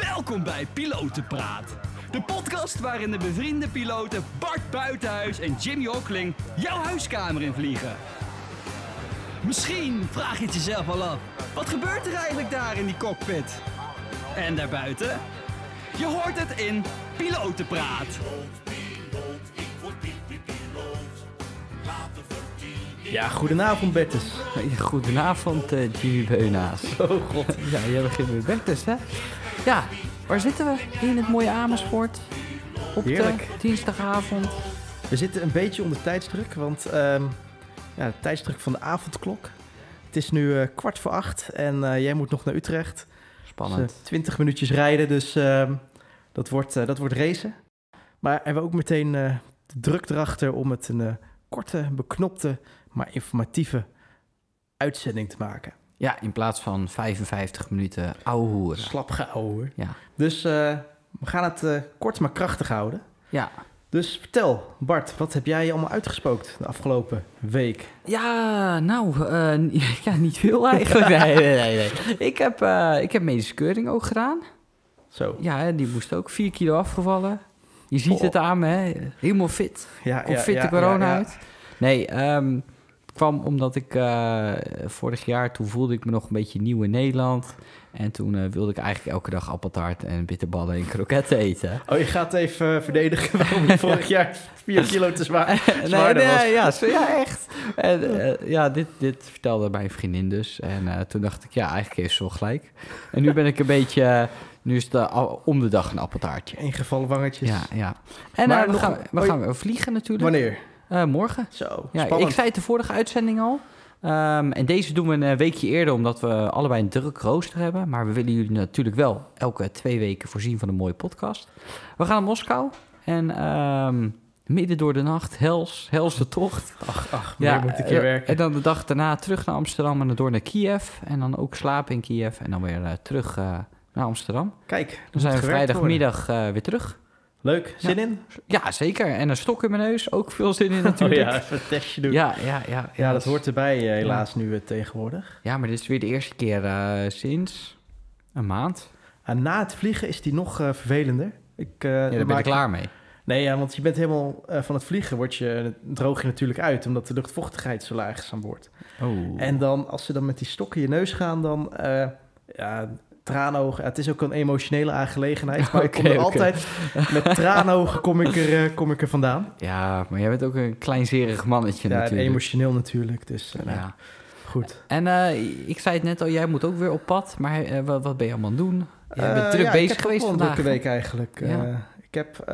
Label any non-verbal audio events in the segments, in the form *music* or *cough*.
Welkom bij Pilotenpraat. De podcast waarin de bevriende piloten Bart Buitenhuis en Jimmy Hockling jouw huiskamer in vliegen. Misschien vraag je het jezelf al af. Wat gebeurt er eigenlijk daar in die cockpit? En daarbuiten? Je hoort het in Pilotenpraat. Ja, goedenavond Bertus. Goedenavond, eh, Jimmy Beunaas. Oh god. *laughs* Ja, jij begint weer weg dus, hè? Ja, waar zitten we? In het mooie Amersfoort. Op Heerlijk. de dinsdagavond. We zitten een beetje onder tijdsdruk, want ehm, ja, de tijdsdruk van de avondklok. Het is nu eh, kwart voor acht en eh, jij moet nog naar Utrecht. Spannend. Dus, eh, 20 minuutjes rijden, dus ehm, dat, wordt, dat wordt racen. Maar hebben we ook meteen de druk erachter om het een korte, beknopte, maar informatieve uitzending te maken. Ja, in plaats van 55 minuten ouwe hoeren. Slap gehouden hoor. Ja. Dus eh, we gaan het eh, kort maar krachtig houden. Ja. Dus vertel, Bart, wat heb jij allemaal uitgespookt de afgelopen week? Ja, nou, eh, *laughs* ja, niet veel eigenlijk. Nee, nee, nee. nee. Ik, heb, ik heb medische keuring ook gedaan. Zo. Ja, die moest ook 4 kilo afgevallen. Je ziet Oh. het aan me, hè? Helemaal fit. Ja, Komt fit de corona uit. Nee, ehm, kwam omdat ik eh, vorig jaar, toen voelde ik me nog een beetje nieuw in Nederland. En toen eh, wilde ik eigenlijk elke dag appeltaart en bitterballen en kroketten eten. Oh, je gaat even verdedigen waarom je *laughs* vorig jaar 4 kilo te zwaar, *laughs* nee, was. ja, zo, ja, echt. En, eh, ja, dit, dit vertelde mijn vriendin dus. En toen dacht ik, ja, eigenlijk heeft ze wel gelijk. En nu ben ik een beetje, nu is het om de dag een appeltaartje. Ingevallen wangetjes. Ja, ja. En Maar we, nog gaan, een- we oh, gaan vliegen natuurlijk. Wanneer? Eh, morgen. Zo, Ja, spannend. ik zei het de vorige uitzending al. Ehm, en deze doen we een weekje eerder, omdat we allebei een druk rooster hebben. Maar we willen jullie natuurlijk wel elke twee weken voorzien van een mooie podcast. We gaan naar Moskou. En ehm, midden door de nacht, hels, helse tocht. Ach, ach, ja, moet ik hier eh, werken. En dan de dag daarna terug naar Amsterdam en dan door naar Kiev. En dan ook slapen in Kiev en dan weer eh, terug naar Amsterdam. Kijk, Dan zijn we vrijdagmiddag eh, weer terug. Leuk, zin in? Ja, zeker. En een stok in mijn neus, ook veel zin in *laughs* Oh natuurlijk. ja, even een testje doen. ja, ja, ja, Ja, dat hoort erbij eh, helaas nu eh, tegenwoordig. Ja, maar dit is weer de eerste keer eh, sinds een maand. En na het vliegen is die nog vervelender. Ik, Ja, daar ben ik klaar mee. Nee, ja, want je bent helemaal van het vliegen, word je, droog je natuurlijk uit, omdat de luchtvochtigheid zo laag is aan boord. Oh. En dan, als ze dan met die stok in je neus gaan, dan, ja, traanogen. Het is ook een emotionele aangelegenheid, maar ik kom er altijd, met traanogen kom ik er, eh, kom ik er vandaan. Ja, maar jij bent ook een kleinzerig mannetje Ja, natuurlijk. emotioneel natuurlijk, dus eh, nou, Ja. goed. En eh, ik zei het net al, jij moet ook weer op pad. Maar wat, wat ben je allemaal aan het doen? Jij bent druk ja, bezig geweest een vandaag. drukke week eigenlijk. Ja. Ik heb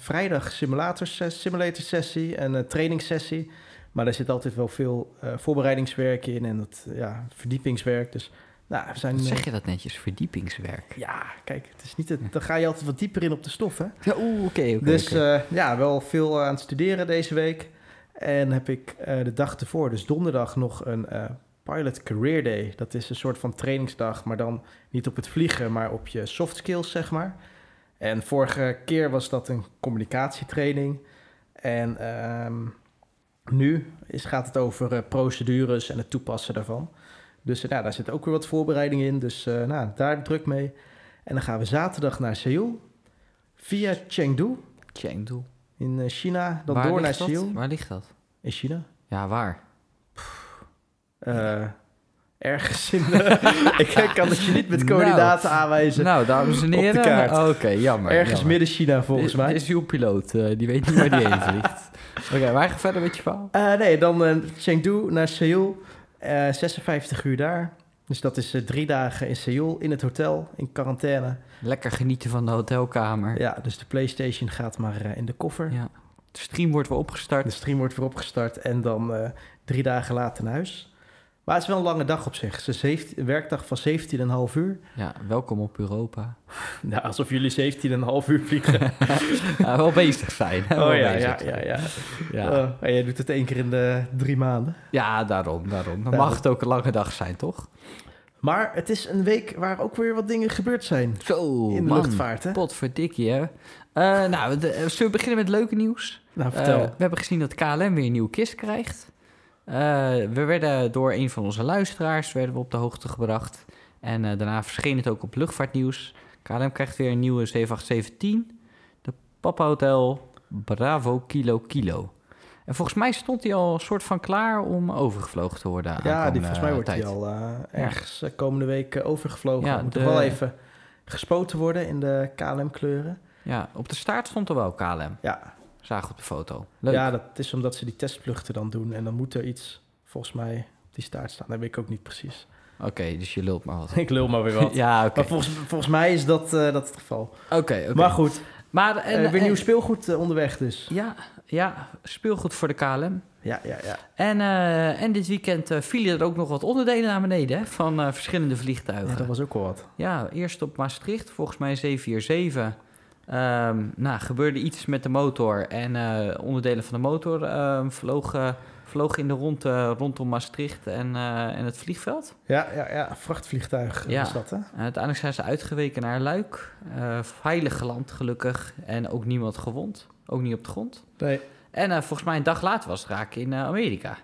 vrijdag simulator, simulator sessie en trainingssessie. Maar daar zit altijd wel veel voorbereidingswerk in en dat, ja, verdiepingswerk. Dus nou, we zijn... Wat eh, zeg je dat netjes? Verdiepingswerk. Ja, kijk, het is niet het, dan ga je altijd wat dieper in op de stof, hè? Ja, Oeh, oké, dus eh, ja, wel veel aan het studeren deze week. En heb ik eh, de dag ervoor, dus donderdag, nog een eh, Pilot Career Day. Dat is een soort van trainingsdag, maar dan niet op het vliegen, maar op je soft skills, zeg maar. En vorige keer was dat een communicatietraining. En ehm, nu is, gaat het over eh, procedures en het toepassen daarvan. Dus eh, nou, daar zit ook weer wat voorbereiding in. Dus eh, nou, daar druk mee. En dan gaan we zaterdag naar Seoul. Via Chengdu Chengdu. in eh, China. Dan Waar door naar dat? Seoul. Waar ligt dat? In China. Ja, waar? Eh, ergens in de... *laughs* ik kan het je niet met coördinaten aanwijzen. Nou, dames en heren. Oké, jammer. ergens jammer. midden China volgens mij. Is uw piloot. die weet niet waar die heen vliegt. *laughs* Oké, wij gaan verder met je verhaal. Nee, dan Chengdu naar Seoul. Eh 56 uur daar. Dus dat is eh, drie dagen in Seoul, in het hotel, in quarantaine. Lekker genieten van de hotelkamer. Ja, dus de PlayStation gaat maar eh, in de koffer. Ja. De stream wordt weer opgestart. De stream wordt weer opgestart en dan drie dagen later naar huis. Maar het is wel een lange dag op zich. Het is een 17 een werkdag van 17,5 uur. Ja, welkom op Europa. *laughs* Nou, alsof jullie 17,5 uur vliegen. Ja, *laughs* wel bezig zijn. wel oh ja, bezig ja, zijn. ja, ja. Ja. Oh, en jij doet het één keer in de drie maanden. Ja, daarom, daarom. Dan mag het ook een lange dag zijn, toch? Maar het is een week waar ook weer wat dingen gebeurd zijn. Zo, in de man. luchtvaart, hè? Potverdikkie, hè? Eh, nou, de, zullen we beginnen met leuke nieuws? Nou, Eh, vertel. we hebben gezien dat KLM weer een nieuwe kist krijgt. Eh, we werden door een van onze luisteraars werden we op de hoogte gebracht. En eh, daarna verscheen het ook op luchtvaartnieuws. KLM krijgt weer een nieuwe 7817. De Papa Hotel Bravo Kilo Kilo. En volgens mij stond hij al een soort van klaar om overgevlogen te worden. Ja, die, volgens mij wordt hij al eh, ergens eh, komende week overgevlogen. Ja, Moet de- wel even gespoten worden in de KLM-kleuren. Ja, op de staart stond er wel KLM. Ja. Zagen op de foto. Leuk. ja, dat is omdat ze die testvluchten dan doen. En dan moet er iets, volgens mij, op die staart staan. Dat weet ik ook niet precies. Oké, dus je lult maar wat. *laughs* ik lul maar weer wat. *laughs* ja, oké. Maar volgens, volgens mij is dat, eh, dat het geval. Oké, oké. Maar goed, Maar, en, en, weer en- nieuw speelgoed eh, onderweg dus. Ja, ja, speelgoed voor de KLM. Ja, ja, ja. En, eh, en dit weekend eh, vielen er ook nog wat onderdelen naar beneden hè, van eh, verschillende vliegtuigen. ja dat was ook wel wat. Ja, eerst op Maastricht, volgens mij 747. Ehm nou, gebeurde iets met de motor en eh, onderdelen van de motor ehm, vlogen, vlogen in de rondte rondom Maastricht en, eh, en het vliegveld. Ja, ja, ja. Vrachtvliegtuig Ja. was dat, hè? En uiteindelijk zijn ze uitgeweken naar Luik. Eh, veilig geland, gelukkig. En ook niemand gewond. Ook niet op de grond. Nee. En volgens mij een dag later was het raak in Amerika.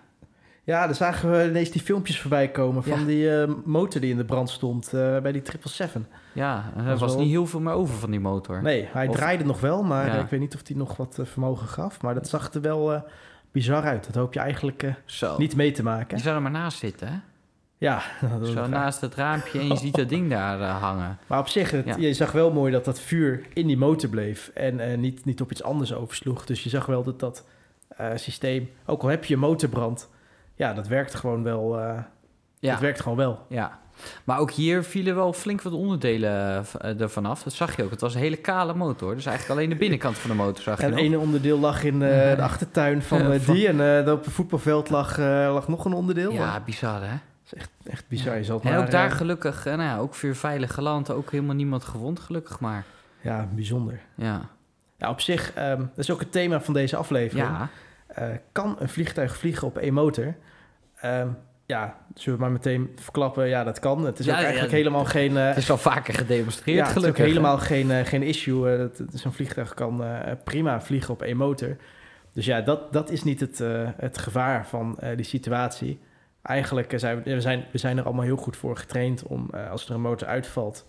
Ja, dan zagen we ineens die filmpjes voorbij komen van Ja. die eh, motor die in de brand stond eh, bij die 777. Ja, er was wel- niet heel veel meer over van die motor. Nee, hij Of- draaide nog wel, maar Ja. ik weet niet of hij nog wat eh, vermogen gaf. Maar dat zag er wel eh, bizar uit. Dat hoop je eigenlijk Zo. niet mee te maken. Je zou er maar naast zitten, hè? Ja, dat Zo naast het raampje en je ziet dat ding daar hangen. Maar op zich, het- Ja. je zag wel mooi dat dat vuur in die motor bleef en niet, niet op iets anders oversloeg. Dus je zag wel dat dat systeem, ook al heb je motorbrand, ja, dat werkt gewoon wel. eh Ja, Dat werkt gewoon wel. ja. Maar ook hier vielen wel flink wat onderdelen eh, eh, ervan af. Dat zag je ook. Het was een hele kale motor. Dus eigenlijk alleen de binnenkant van de motor zag je En nog. ene onderdeel lag in de achtertuin van die. En op het voetbalveld lag, lag nog een onderdeel. Ja, bizar, hè? Dat is echt, echt bizar. Je zal het En maar, ook daar gelukkig, nou ja, ook weer veilig geland. Ook helemaal niemand gewond, gelukkig maar. ja, bijzonder. Ja, Ja, op zich, ehm, dat is ook het thema van deze aflevering. ja. Eh, kan een vliegtuig vliegen op één motor? Ehm, ja, zullen we maar meteen verklappen? Ja, dat kan. Het is Ja, ook eigenlijk ja. helemaal geen... eh, het is al vaker gedemonstreerd, ja, het is ook gelukkig. helemaal geen, eh, geen issue. dat- Zo'n vliegtuig kan prima vliegen op één motor. Dus ja, dat, dat is niet het, het gevaar van die situatie. Eigenlijk zijn we, we, zijn, we zijn er allemaal heel goed voor getraind om, als er een motor uitvalt,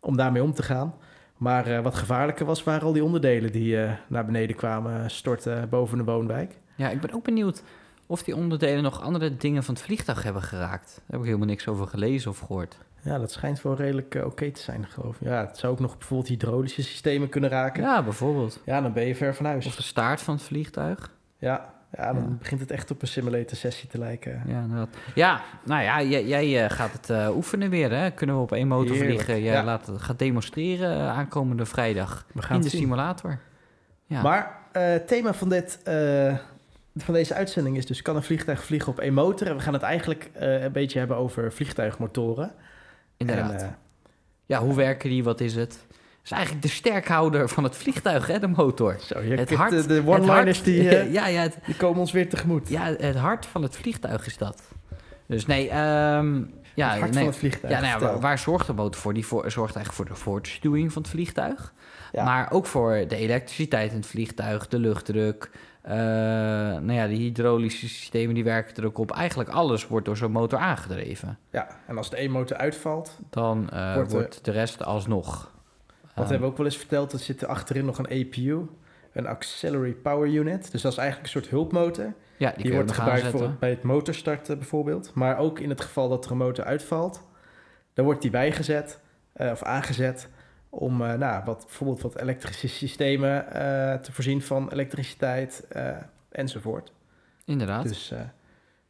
om daarmee om te gaan. Maar eh, wat gevaarlijker was, waren al die onderdelen die eh, naar beneden kwamen storten boven de woonwijk. Ja, ik ben ook benieuwd of die onderdelen nog andere dingen van het vliegtuig hebben geraakt. Daar heb ik helemaal niks over gelezen of gehoord. Ja, dat schijnt wel redelijk eh, oké te zijn, geloof ik. Ja, het zou ook nog bijvoorbeeld hydraulische systemen kunnen raken. Ja, Ja, bijvoorbeeld. dan ben je ver van huis. Of de staart van het vliegtuig. Ja, ja dan Ja. begint het echt op een simulator sessie te lijken. Ja, ja nou ja, jij, jij eh, gaat het eh, oefenen weer, hè? Kunnen we op één motor Heerlijk, vliegen? Jij ja. laat gaat demonstreren eh, aankomende vrijdag We gaan in de zien. simulator. Ja. Maar het thema van, dit, van deze uitzending is dus... kan een vliegtuig vliegen op één motor? En we gaan het eigenlijk een beetje hebben over vliegtuigmotoren. Inderdaad. En, ja, hoe werken die? Wat is het? Is eigenlijk de sterkhouder van het vliegtuig, hè? De motor. zo, je Het hart- de, de one-liners die, *laughs* eh, ja, ja, het, die komen ons weer tegemoet. ja, het hart van het vliegtuig is dat. Dus nee, ehm, ja, het hart nee, van het vliegtuig. Ja, nou ja, waar, waar zorgt de motor voor? Die voor, zorgt eigenlijk voor de voortstuwing van het vliegtuig. Ja. Maar ook voor de elektriciteit in het vliegtuig, de luchtdruk. eh, nou ja, de hydraulische systemen die werken er ook op. Eigenlijk alles wordt door zo'n motor aangedreven. Ja, en als de één motor uitvalt... Dan eh, Wordt wordt, de rest alsnog. Wat ehm, hebben we ook wel eens verteld, er zit er achterin nog een APU, een Auxiliary Power Unit. Dus dat is eigenlijk een soort hulpmotor. ja, die, wordt gebruikt voor, het- bij het motorstarten bijvoorbeeld. Maar ook in het geval dat er een motor uitvalt, dan wordt die bijgezet eh, of aangezet om eh, nou, wat, bijvoorbeeld wat elektrische systemen eh, te voorzien van elektriciteit enzovoort. Inderdaad. Dus die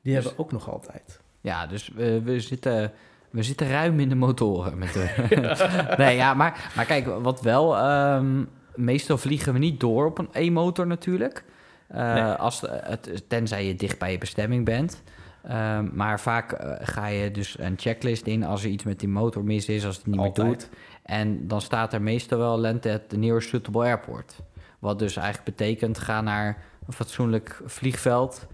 Dus- hebben we ook nog altijd. Ja, dus we, zitten, we zitten ruim in de motoren. Met de *laughs* *laughs* nee, ja, maar, maar kijk, wat wel... ehm, meestal vliegen we niet door op een E-motor natuurlijk. Eh, Nee. als het, tenzij je dicht bij je bestemming bent. Ehm, maar vaak eh, ga je dus een checklist in als er iets met die motor mis is, als het niet meer doet. En dan staat er meestal wel land at the nearest suitable airport. Wat dus eigenlijk betekent, ga naar een fatsoenlijk vliegveld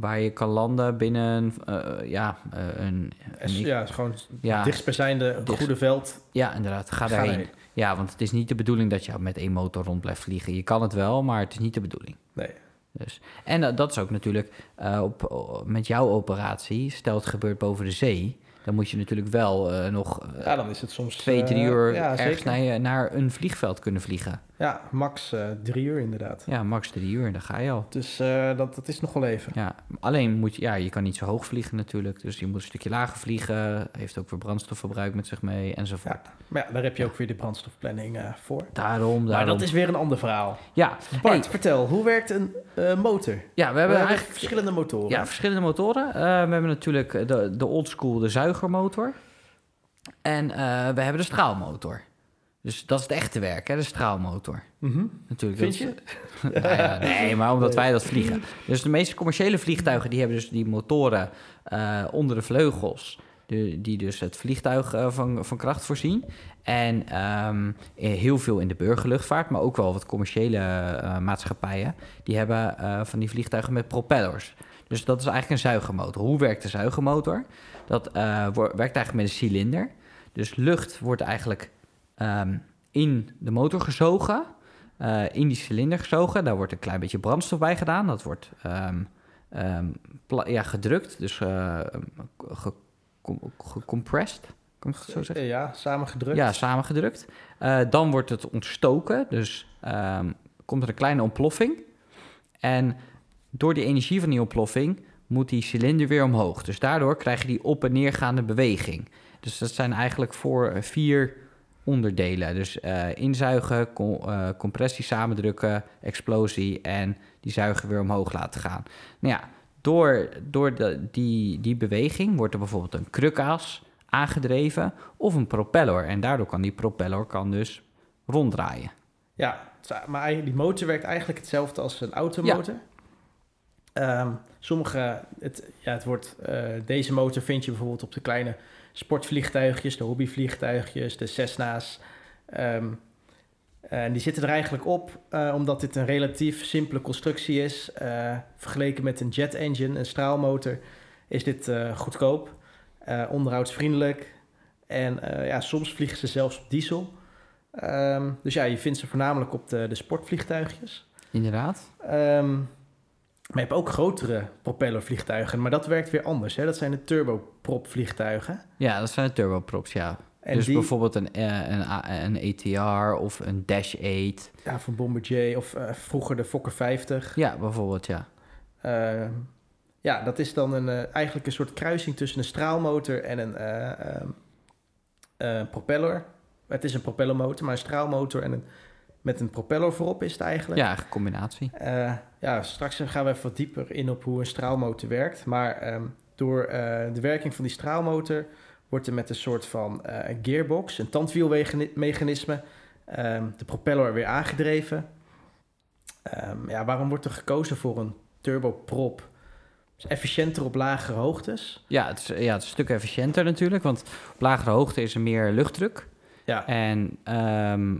waar je kan landen binnen eh, ja, eh, een, En een- ja, gewoon ja, dichtstbijzijnde dicht- goede veld. ja, inderdaad. Ga daarheen. daarheen. Ja, want het is niet de bedoeling dat je met één motor rond blijft vliegen. Je kan het wel, maar het is niet de bedoeling. Nee. Dus. En eh, dat is ook natuurlijk op, met jouw operatie. Stel het gebeurt boven de zee. Dan moet je natuurlijk wel eh, nog eh, Ja, dan is het soms... twee, drie eh, uur ja, ergens naar, een vliegveld kunnen vliegen. Ja, max drie uur inderdaad. Ja, max drie uur, dan ga je al. Dus dat, dat is nog wel even. Ja, alleen moet je, ja, je kan niet zo hoog vliegen natuurlijk. Dus je moet een stukje lager vliegen. Heeft ook weer brandstofverbruik met zich mee enzovoort. Ja, maar ja, daar heb je ook weer de brandstofplanning voor. Daarom, Maar daarom. dat is weer een ander verhaal. Ja, Bart, Hey, vertel, hoe werkt een motor? ja, we We hebben eigenlijk verschillende motoren. Ja, verschillende motoren. We hebben natuurlijk de, de oldschool, de zuigermotor. En eh, we hebben de straalmotor. Dus dat is het echte werk, hè, de straalmotor. Mhm. Natuurlijk, Vind je? is- *laughs* Nou ja, nee, maar omdat wij dat vliegen. Dus de meeste commerciële vliegtuigen die hebben dus die motoren eh, onder de vleugels. De, die dus het vliegtuig eh, van, van kracht voorzien. En ehm, eh, heel veel in de burgerluchtvaart, maar ook wel wat commerciële eh, maatschappijen. Die hebben eh, van die vliegtuigen met propellers. Dus dat is eigenlijk een zuigermotor. Hoe werkt de zuigermotor? Dat eh, werkt eigenlijk met een cilinder. Dus lucht wordt eigenlijk ehm, in de motor gezogen, eh, in die cilinder gezogen. Daar wordt een klein beetje brandstof bij gedaan. Dat wordt ehm, ehm, ja, gedrukt, dus ge- gecom- gecompressed. Kan ik het zo zeggen? Ja, samengedrukt. Ja, samengedrukt. Eh, dan wordt het ontstoken, dus komt er een kleine ontploffing. En door die energie van die ontploffing moet die cilinder weer omhoog. Dus daardoor krijg je die op- en neergaande beweging. Dus dat zijn eigenlijk voor eh, vier onderdelen. Dus eh, inzuigen, com- eh, compressie, samendrukken, explosie en die zuiger weer omhoog laten gaan. Nou ja, door, door de, die, die beweging wordt er bijvoorbeeld een krukas aangedreven of een propeller. En daardoor kan die propeller kan dus ronddraaien. Ja, maar eigenlijk- die motor werkt eigenlijk hetzelfde als een automotor. Ehm, sommige, het, ja, het wordt, eh, deze motor vind je bijvoorbeeld op de kleine sportvliegtuigjes, de hobbyvliegtuigjes, de Cessna's. Ehm, en die zitten er eigenlijk op eh, omdat dit een relatief simpele constructie is. Eh, vergeleken met een jet engine, een straalmotor, is dit goedkoop, onderhoudsvriendelijk. En ja, soms vliegen ze zelfs op diesel. Ehm, dus ja, je vindt ze voornamelijk op de, de sportvliegtuigjes. Inderdaad. Maar je hebt ook grotere propellervliegtuigen, maar dat werkt weer anders. Hè? Dat zijn de turbopropvliegtuigen. Ja, dat zijn de turboprops, ja. En dus die, bijvoorbeeld een, eh, een, A- een ATR of een Dash 8. ja, van Bombardier of eh, vroeger de Fokker 50. Ja, bijvoorbeeld, ja. Ehm, ja, dat is dan een, eh, eigenlijk een soort kruising tussen een straalmotor en een eh, ehm, eh, propeller. Het is een propellermotor, maar een straalmotor en een, met een propeller voorop is het eigenlijk. Ja, een combinatie. Ja, straks gaan we even wat dieper in op hoe een straalmotor werkt. Maar ehm, door eh, de werking van die straalmotor wordt er met een soort van eh, gearbox, een tandwielmechanisme, ehm, de propeller weer aangedreven. Ehm, ja, waarom wordt er gekozen voor een turboprop? Is efficiënter op lagere hoogtes. Ja het, is, ja, het is een stuk efficiënter natuurlijk, want op lagere hoogte is er meer luchtdruk. Ja, En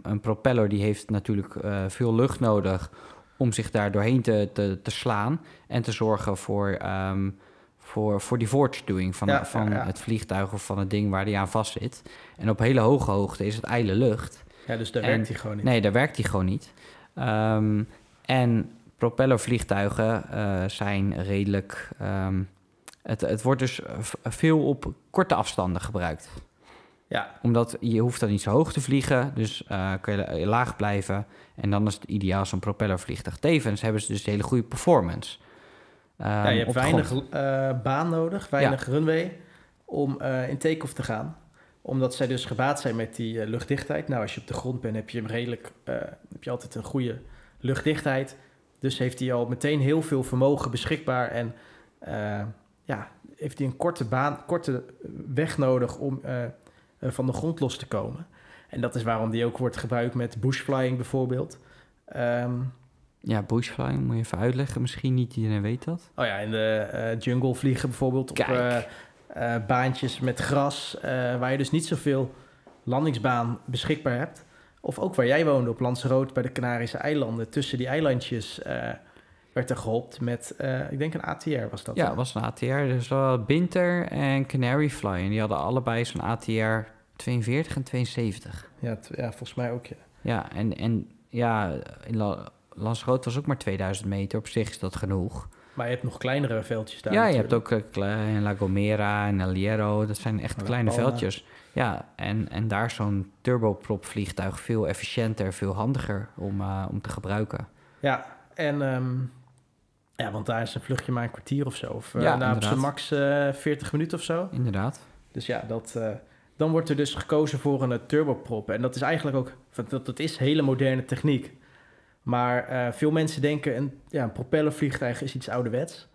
een propeller die heeft natuurlijk eh, veel lucht nodig om zich daar doorheen te, te, te slaan en te zorgen voor, ehm, voor, voor die voortstuwing van, Ja, van ja, het vliegtuig of van het ding waar die aan vast zit. En op hele hoge hoogte is het ijle lucht. ja dus daar En- werkt hij gewoon niet. Nee, daar werkt die gewoon niet. Ehm, en propellervliegtuigen eh, zijn redelijk. ehm, het, het wordt dus veel op korte afstanden gebruikt. Ja, Omdat je hoeft dan niet zo hoog te vliegen, dus eh kun je la- laag blijven. En dan is het ideaal zo'n propellervliegtuig. Tevens hebben ze dus een hele goede performance. Ehm, ja, je hebt weinig eh, baan nodig, weinig runway om eh, in take-off te gaan. Omdat zij dus gebaat zijn met die eh, luchtdichtheid. Nou, als je op de grond bent, heb je hem redelijk, heb je altijd een goede luchtdichtheid. Dus heeft hij al meteen heel veel vermogen beschikbaar. En ja, heeft hij een korte baan, korte weg nodig om van de grond los te komen. En dat is waarom die ook wordt gebruikt met bushflying bijvoorbeeld. Ehm, Ja, bushflying moet je even uitleggen. Misschien niet iedereen weet dat. Oh ja, in de eh, jungle vliegen bijvoorbeeld op eh, eh, baantjes met gras, waar je dus niet zoveel landingsbaan beschikbaar hebt. Of ook waar jij woonde op Lanzarote bij de Canarische eilanden. Tussen die eilandjes werd er gehopt met, ik denk een ATR was dat. Ja, was een ATR. Dus Binter en Canary Fly. En die hadden allebei zo'n ATR 42 en 72. Ja, ja, volgens mij ook. Ja. Ja, en, en ja, in La was ook maar 2000 meter. Op zich is dat genoeg. Maar je hebt nog kleinere veldjes daar ja, je hebt ook eh, La Gomera en El Hierro. Dat zijn echt La kleine Palma. veldjes. Ja, en, en daar is zo'n turboprop vliegtuig veel efficiënter, veel handiger om, eh, om te gebruiken. Ja, en... ehm, ja, want daar is een vluchtje maar een kwartier of zo. Of eh, Ja, nou, op zijn inderdaad. max eh 40 minuten of zo. Inderdaad. Dus ja, dat, eh, dan wordt er dus gekozen voor een eh, turboprop. En dat is eigenlijk ook, dat, dat is hele moderne techniek. Maar eh, veel mensen denken, een, ja, een propellervliegtuig is iets ouderwets.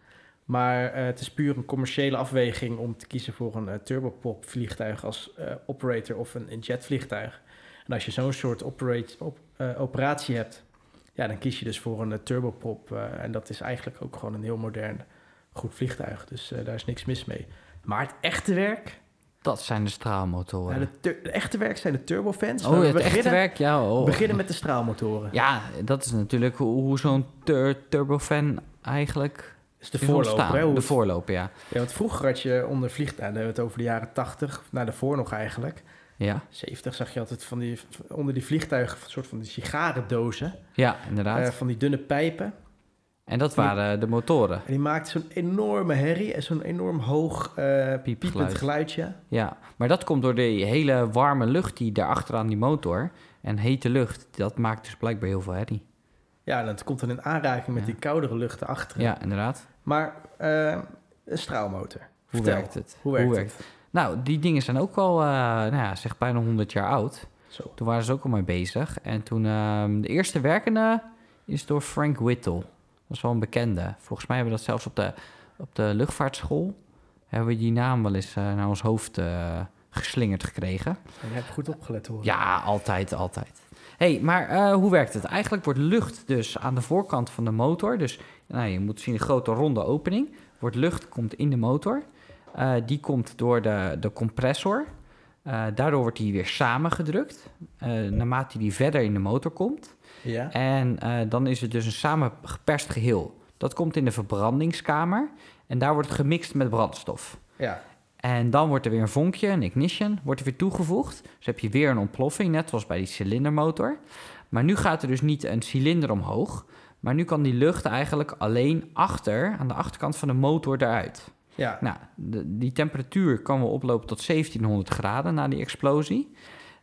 Maar eh, het is puur een commerciële afweging om te kiezen voor een turboprop vliegtuig als operator of een, een jetvliegtuig. En als je zo'n soort operate, op, operatie hebt, ja, dan kies je dus voor een turboprop. en dat is eigenlijk ook gewoon een heel modern, goed vliegtuig. Dus daar is niks mis mee. Maar het echte werk, Dat zijn de straalmotoren. nou, de, de echte werk zijn de turbofans. oh, we het echte beginnen, werk? Ja, oh. beginnen met de straalmotoren. Ja, dat is natuurlijk hoe, hoe zo'n tur- turbofan eigenlijk is de voorloper. hè, De voorloper, ja. ja, want vroeger had je onder vliegtuigen, hebben we het over de jaren 80, nou daarvoor nog eigenlijk. Ja, 70 zag je altijd van die, onder die vliegtuigen, een soort van die sigarendozen. ja inderdaad. eh, van die dunne pijpen. En dat waren de motoren. En die maakten zo'n enorme herrie en zo'n enorm hoog eh piepend geluidje. Ja, maar dat komt door de hele warme lucht die daar achteraan die motor... en hete lucht, dat maakt dus blijkbaar heel veel herrie. Ja, en dat komt dan in aanraking met Ja. die koudere lucht erachter. Ja, inderdaad. Maar eh, een straalmotor. Hoe Vertel, werkt het? Hoe werkt het? Nou, die dingen zijn ook al, eh, nou ja, zeg bijna 100 jaar oud. Zo. Toen waren ze ook al mee bezig. En toen, ehm, de eerste werkende is door Frank Whittle. Dat is wel een bekende. Volgens mij hebben we dat zelfs op de, op de luchtvaartschool... hebben we die naam wel eens eh, naar ons hoofd eh, geslingerd gekregen. En je hebt goed opgelet hoor. Ja, altijd, altijd. hey, maar eh, hoe werkt het? Eigenlijk wordt lucht dus aan de voorkant van de motor... dus nou, je moet zien een grote ronde opening... wordt lucht komt in de motor... Die komt door de, de compressor. Daardoor wordt die weer samengedrukt. naarmate die verder in de motor komt. Ja? En eh, dan is het dus een samengeperst geheel. Dat komt in de verbrandingskamer. En daar wordt het gemixt met brandstof. Ja. En dan wordt er weer een vonkje, een ignition, wordt er weer toegevoegd. Dus heb je weer een ontploffing, net zoals bij die cilindermotor. Maar nu gaat er dus niet een cilinder omhoog. Maar nu kan die lucht eigenlijk alleen achter, aan de achterkant van de motor eruit. Ja. Nou, de- die temperatuur kan wel oplopen tot 1700 graden na die explosie.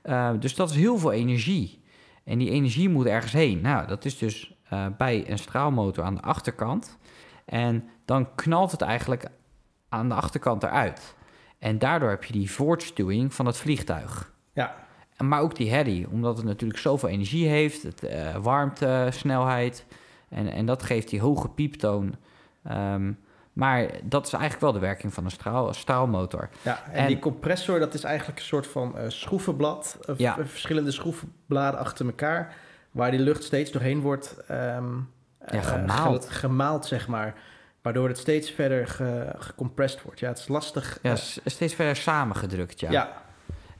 Eh, dus dat is heel veel energie. En die energie moet ergens heen. Nou, dat is dus eh, bij een straalmotor aan de achterkant. En dan knalt het eigenlijk aan de achterkant eruit. En daardoor heb je die voortstuwing van het vliegtuig. Ja. Maar ook die herrie, omdat het natuurlijk zoveel energie heeft, het, eh, warmte, snelheid. En, en dat geeft die hoge pieptoon. Ehm, maar dat is eigenlijk wel de werking van een straal, straalmotor. Ja, en, En- die compressor, dat is eigenlijk een soort van eh, schroevenblad. Ja. eh, verschillende schroevenbladen achter elkaar. Waar die lucht steeds doorheen wordt ehm, Ja, eh, gemaald. ge- gemaald, zeg maar. Waardoor het steeds verder ge, gecompressed wordt. Ja, het is lastig. Ja, steeds verder samengedrukt, ja. ja.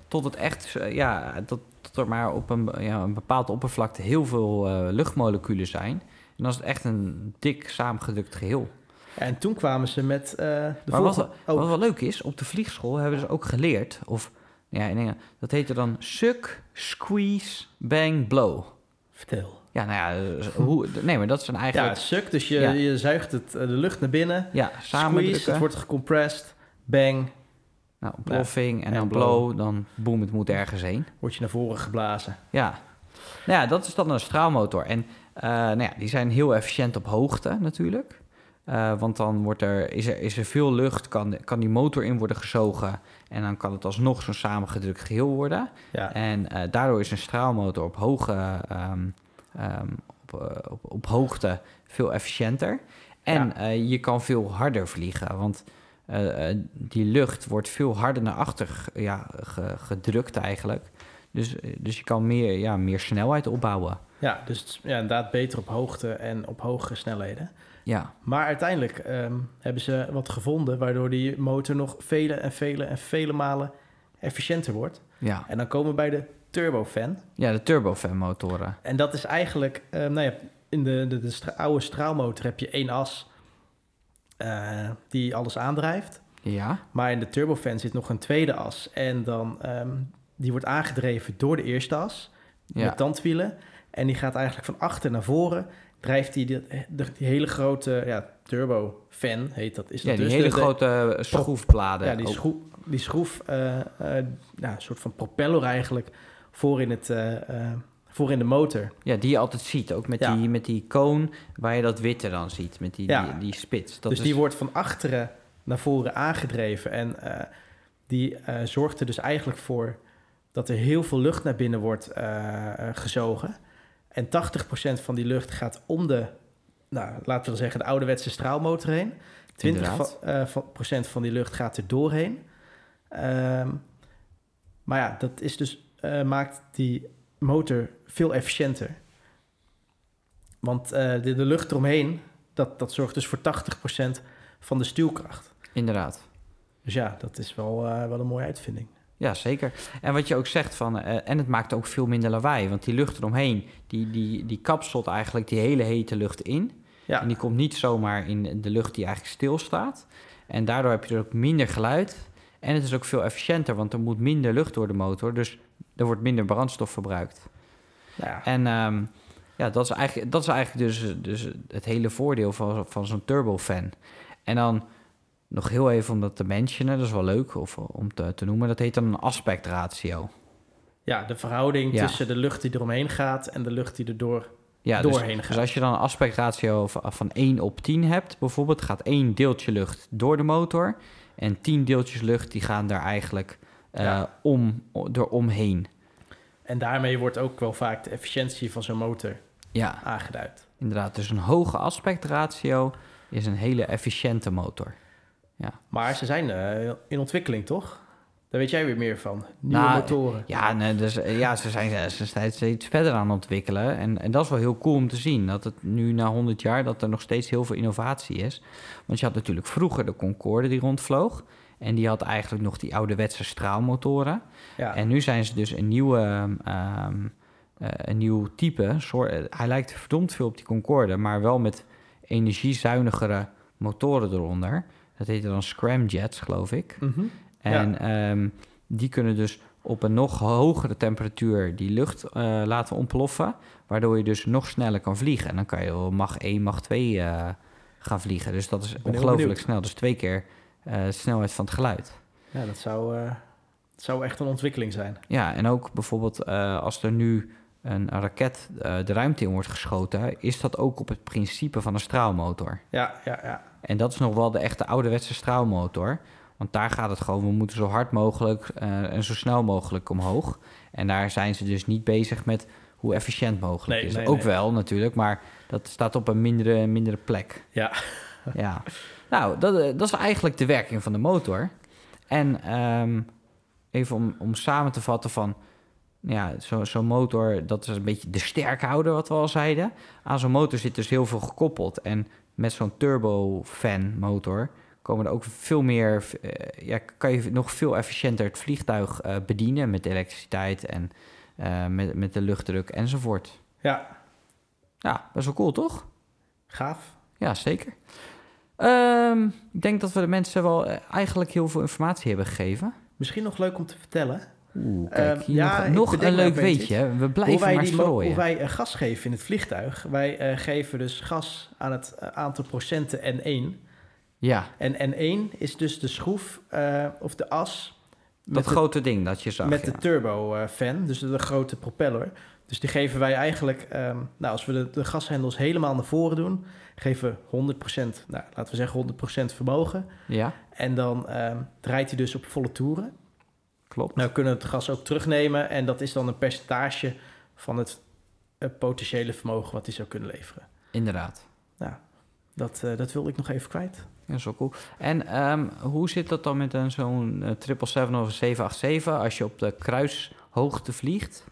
Tot het echt, ja, tot, tot er maar op een, ja, een bepaalde oppervlakte heel veel luchtmoleculen zijn. En dan is het echt een dik samengedrukt geheel. En toen kwamen ze met eh, de Maar wat, wat Oh, wel leuk is, op de vliegschool hebben ze ook geleerd, of ja, in Engeland, dat heette dan suck, squeeze, bang, blow. vertel. Ja, nou ja, dus hoe, nee, maar dat is een Ja, eigenlijk, suk. Dus je, Ja. je zuigt het, eh, de lucht naar binnen. ja, samen Squeeze, drukken. het wordt gecompressed. Bang, nou, ontploffing en en dan blow. blow, dan boem, het moet ergens heen. word je naar voren geblazen. Ja. Nou ja, dat is dan een straalmotor. En eh, nou ja, die zijn heel efficiënt op hoogte natuurlijk. Eh, want dan wordt er, is, er, is er veel lucht, kan, kan die motor in worden gezogen. En dan kan het alsnog zo'n samengedrukt geheel worden. Ja, En eh, daardoor is een straalmotor op, hoge, ehm, ehm, op, eh, op, op hoogte veel efficiënter. En Ja. je kan veel harder vliegen. Want die lucht wordt veel harder naar achter ja, ge- gedrukt eigenlijk. Dus, dus je kan meer, ja, meer snelheid opbouwen. ja dus ja, inderdaad beter op hoogte en op hoge snelheden. Ja, Maar uiteindelijk ehm, hebben ze wat gevonden... waardoor die motor nog vele en vele en vele malen efficiënter wordt. ja. En dan komen we bij de turbofan. ja de turbofan motoren. En dat is eigenlijk... ehm, nou ja, in de, de, de stra- oude straalmotor heb je één as... eh, die alles aandrijft. Ja, Maar in de turbofan zit nog een tweede as. En dan, ehm, die wordt aangedreven door de eerste as. ja. Met tandwielen. En die gaat eigenlijk van achter naar voren. Drijft die, die, die hele grote ja, turbo fan heet dat. Is Ja, dat die dus hele de- grote eh, schroefbladen. Ja, die ook. schroef, die schroef ja, een soort van propeller eigenlijk voor in, het, voor in de motor. Ja, die je altijd ziet. Ook met, Ja. die, met die koon waar je dat witte dan ziet. Met die, Ja. die, die spits. Dat dus is, die wordt van achteren naar voren aangedreven. En die zorgt er dus eigenlijk voor dat er heel veel lucht naar binnen wordt gezogen. En 80% van die lucht gaat om de, nou, laten we zeggen, de ouderwetse straalmotor heen. 20% Inderdaad. van, eh, van, procent van die lucht gaat er doorheen. Ehm, maar ja, dat is dus, eh, maakt die motor veel efficiënter. Want eh, de, de lucht eromheen, dat, dat zorgt dus voor 80% van de stuwkracht. Inderdaad. Dus ja, dat is wel, wel een mooie uitvinding. Ja, zeker. En wat je ook zegt van... eh, en het maakt ook veel minder lawaai. Want die lucht eromheen, die, die, die kapselt eigenlijk die hele hete lucht in. Ja, En die komt niet zomaar in de lucht die eigenlijk stilstaat. En daardoor heb je er ook minder geluid. En het is ook veel efficiënter, want er moet minder lucht door de motor. Dus er wordt minder brandstof verbruikt. nou ja, En ehm, ja, dat is eigenlijk, dat is eigenlijk dus, dus het hele voordeel van, van zo'n turbofan. En dan nog heel even om dat te mentionen, dat is wel leuk of, om te, te noemen. Dat heet dan een aspectratio. ja, de verhouding Ja. tussen de lucht die eromheen gaat en de lucht die er door... Ja, dus, Doorheen dus gaat. als je dan een aspectratio van, van 1 op 10 hebt, bijvoorbeeld, gaat één deeltje lucht door de motor. En 10 deeltjes lucht die gaan daar eigenlijk Ja. om, door omheen. En daarmee wordt ook wel vaak de efficiëntie van zo'n motor Ja, aangeduid. inderdaad. Dus een hoge aspectratio is een hele efficiënte motor. Maar ze zijn eh, in ontwikkeling, toch? Daar weet jij weer meer van. Nieuwe Nou, motoren. Ja, nee, dus, eh, ja ze zijn eh, ze zijn steeds verder aan het ontwikkelen. En, en dat is wel heel cool om te zien. Dat het nu na 100 jaar dat er nog steeds heel veel innovatie is. Want je had natuurlijk vroeger de Concorde die rondvloog. En die had eigenlijk nog die ouderwetse straalmotoren. Ja, En nu zijn ze dus een nieuwe... ehm, eh, een nieuw type. Soort, hij lijkt verdomd veel op die Concorde, maar wel met energiezuinigere motoren eronder. Dat heette dan scramjets, geloof ik. Mhm. En ehm, die kunnen dus op een nog hogere temperatuur die lucht eh, laten ontploffen, waardoor je dus nog sneller kan vliegen. En dan kan je wel Mach 1, Mach 2 eh, gaan vliegen. Dus dat is ongelooflijk snel. Dus twee keer eh, de snelheid van het geluid. ja dat zou, eh, dat zou echt een ontwikkeling zijn. Ja, en ook bijvoorbeeld eh, als er nu een raket eh, de ruimte in wordt geschoten, is dat ook op het principe van een straalmotor. Ja, ja, ja. En dat is nog wel de echte ouderwetse straalmotor. Want daar gaat het gewoon, we moeten zo hard mogelijk eh, en zo snel mogelijk omhoog. En daar zijn ze dus niet bezig met hoe efficiënt mogelijk Nee, is. nee, Ook nee. wel natuurlijk, maar dat staat op een mindere, mindere plek. Ja. ja. Nou, dat, eh, dat is eigenlijk de werking van de motor. En ehm, even om, om samen te vatten van... Ja, zo- zo'n motor, dat is een beetje de sterkhouder, wat we al zeiden. Aan zo'n motor zit dus heel veel gekoppeld. En met zo'n turbofan motor komen er ook veel meer... eh, ja, kan je nog veel efficiënter het vliegtuig eh, bedienen... met elektriciteit en eh, met, met de luchtdruk enzovoort. Ja, Ja, best wel cool, toch? gaaf. Ja, zeker. Ehm, ik denk dat we de mensen wel eigenlijk heel veel informatie hebben gegeven. Misschien nog leuk om te vertellen. Oeh, kijk, Ehm, hier ja, nog, een leuk weetje. We blijven wij, maar strooien. hoe wij eh, gas geven in het vliegtuig. Wij eh, geven dus gas aan het eh, aantal procenten N1. Ja, En N1 is dus de schroef of de as dat de, grote ding dat je zag. met ja. de turbo-fan, dus de, grote propeller. Dus die geven wij eigenlijk, ehm, nou als we de, de gashendels helemaal naar voren doen, geven we 100%, nou laten we zeggen 100% vermogen. ja, En dan ehm, draait hij dus op volle toeren. Klopt. Nou we kunnen het gas ook terugnemen en dat is dan een percentage van het eh, potentiële vermogen wat hij zou kunnen leveren. Inderdaad. Dat, eh, dat wilde ik nog even kwijt. Ja, wel cool. En ehm, hoe zit dat dan met een zo'n eh, 777 of een 787? Als je op de kruishoogte vliegt,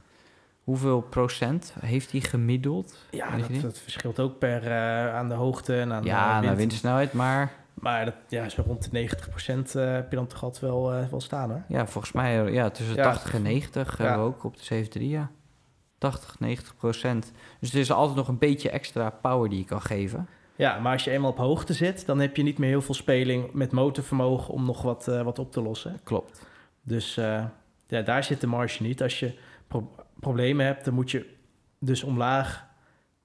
hoeveel procent heeft die gemiddeld? Ja, dat, verschilt ook per eh, aan de hoogte en aan ja, de naar wind. windsnelheid, maar Maar dat, ja, zo rond de 90% eh, heb je dan toch altijd wel, eh, wel staan hoor. ja, volgens mij eh, ja, tussen Ja. 80 en 90 Ja. hebben we ook op de 73, ja. 80, 90 procent. Dus er is altijd nog een beetje extra power die je kan geven. Ja, maar als je eenmaal op hoogte zit, dan heb je niet meer heel veel speling met motorvermogen om nog wat, eh, wat op te lossen. Klopt. Dus eh, ja, daar zit de marge niet. Als je pro- problemen hebt, dan moet je dus omlaag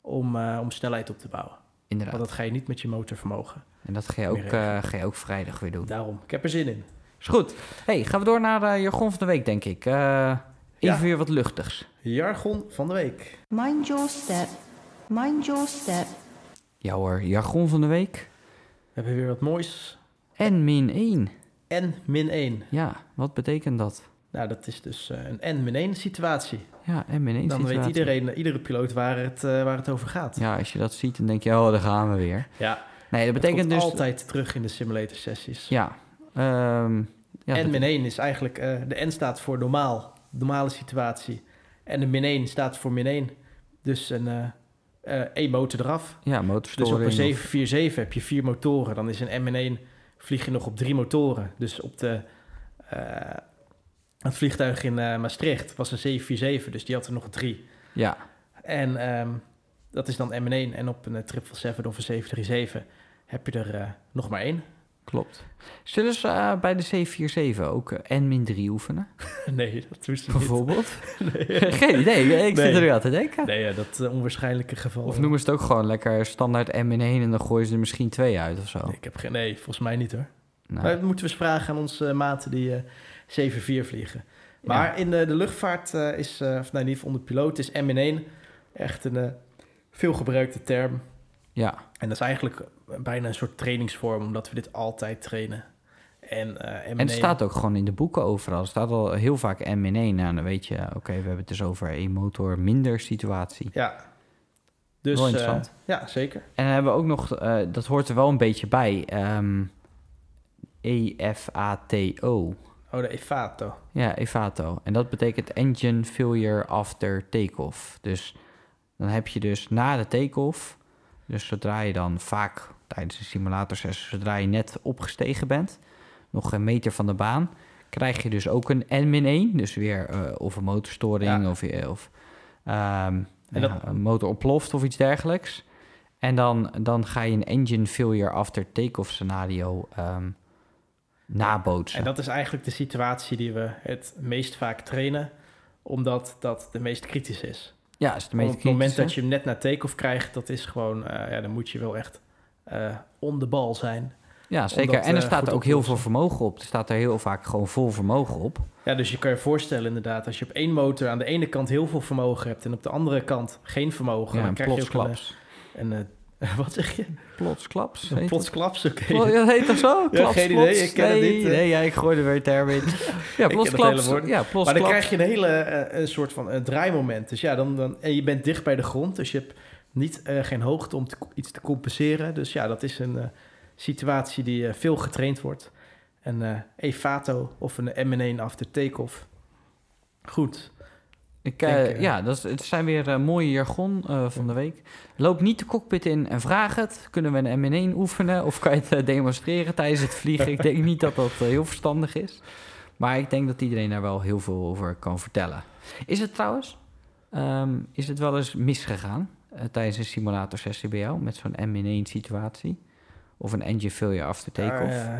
om, eh, om snelheid op te bouwen. inderdaad. Want dat ga je niet met je motorvermogen. En dat ga je, ook, eh, ga je ook vrijdag weer doen. Daarom, ik heb er zin in. Is goed. hey, gaan we door naar de jargon van de week, denk ik. Eh, even Ja. weer wat luchtigs. Jargon van de week. Mind your step. Mind your step. Ja hoor, jargon van de week. We hebben weer wat moois. En min 1. N min 1. Ja, wat betekent dat? Nou, dat is dus eh, een N min 1 situatie. Ja, en min 1 Dan weet iedereen, eh, iedere piloot waar het, eh, waar het over gaat. Ja, als je dat ziet, dan denk je, oh, daar gaan we weer. Ja, Nee, dat betekent dus... altijd terug in de simulator sessies. Ja. ehm ja, N dat- min 1 is eigenlijk, eh, de N staat voor normaal, normale situatie. En de min 1 staat voor min 1. Dus een eh eh, één motor eraf. ja, Dus motorstoring. op een of- 747 heb je vier motoren. Dan is een M min 1 vlieg je nog op drie motoren. Dus op de, eh, het vliegtuig in eh, Maastricht was een 747, dus die had er nog drie. Ja, En ehm, dat is dan M min 1. En op een eh, 777 of een 737 heb je er eh, nog maar één. klopt. Zullen ze eh, bij de 747 ook eh, N-3 oefenen, *laughs* nee, dat doen ze niet. bijvoorbeeld? *laughs* Nee. *laughs* Geen idee, ik zit Nee. er nu aan te denken. Nee, ja, dat onwaarschijnlijke geval. Of noemen ze het ook gewoon lekker standaard M in 1 en dan gooien ze er misschien twee uit of zo. Nee, ik heb geen, nee, volgens mij niet hoor. Nou, Maar dat moeten we eens vragen aan onze maten die eh 7-4 vliegen. Maar ja. in de, de luchtvaart is, of in ieder geval onder piloot, is M1 echt een veelgebruikte term. ja, En dat is eigenlijk bijna een soort trainingsvorm, omdat we dit altijd trainen. En, eh M1, en het staat ook gewoon in de boeken overal. Er staat al heel vaak M in 1. Nou, dan weet je, oké, we hebben het dus over één motor minder situatie. Ja. Dus, Wel eh, ja, zeker. En dan hebben we ook nog, eh, dat hoort er wel een beetje bij, ehm EFATO. Oh, de EFATO. Ja, EFATO. En dat betekent Engine Failure After Takeoff. Dus dan heb je dus na de takeoff, dus zodra je dan vaak tijdens een simulatorsessie, zodra je net opgestegen bent, nog een meter van de baan, krijg je dus ook een N-1. Dus weer eh, of een motorstoring Ja. of, eh, of ehm, ja, een motor ontploft of iets dergelijks. En dan, dan ga je een engine failure after takeoff scenario ehm, nabootsen. En dat is eigenlijk de situatie die we het meest vaak trainen, omdat dat de meest kritisch is. ja, is de Op meest het moment dat je hem net na take-off krijgt, dat is gewoon, eh, ja, dan moet je wel echt on de bal zijn. Ja, zeker. dat, en er eh, staat ook heel veel vermogen op. Er staat er heel vaak gewoon vol vermogen op. Ja, dus je kan je voorstellen inderdaad, als je op één motor aan de ene kant heel veel vermogen hebt en op de andere kant geen vermogen, Ja, dan krijg je ook plotsklaps. een, een, eh, *laughs* wat zeg je? Plotsklaps. Een heet plotsklaps, oké. dat? Ja, heet dat zo? Klaps, geen plots? idee, ik ken het nee, niet, eh. Nee, ja, ik gooi er weer termen in. *laughs* Ja, het plotsklaps. hele woord. Ja, plotsklaps. Maar dan krijg je een hele eh, een soort van een draaimoment. Dus ja, dan, dan, en je bent dicht bij de grond, dus je hebt niet, eh, geen hoogte om te, iets te compenseren. Dus ja, dat is een eh, situatie die eh, veel getraind wordt. Een EFATO of een M1 after take-off. Goed. Ik, denk, ja, dat is, het zijn weer mooie jargon van de week. Loop niet de cockpit in en vraag het. Kunnen we een M1 oefenen of kan je het demonstreren tijdens het vliegen? ik denk niet dat dat heel verstandig is. Maar ik denk dat iedereen daar wel heel veel over kan vertellen. Is het trouwens, ehm, is het wel eens misgegaan tijdens een simulatorsessie bij jou met zo'n M1 situatie? Of een engine failure after takeoff? Eh,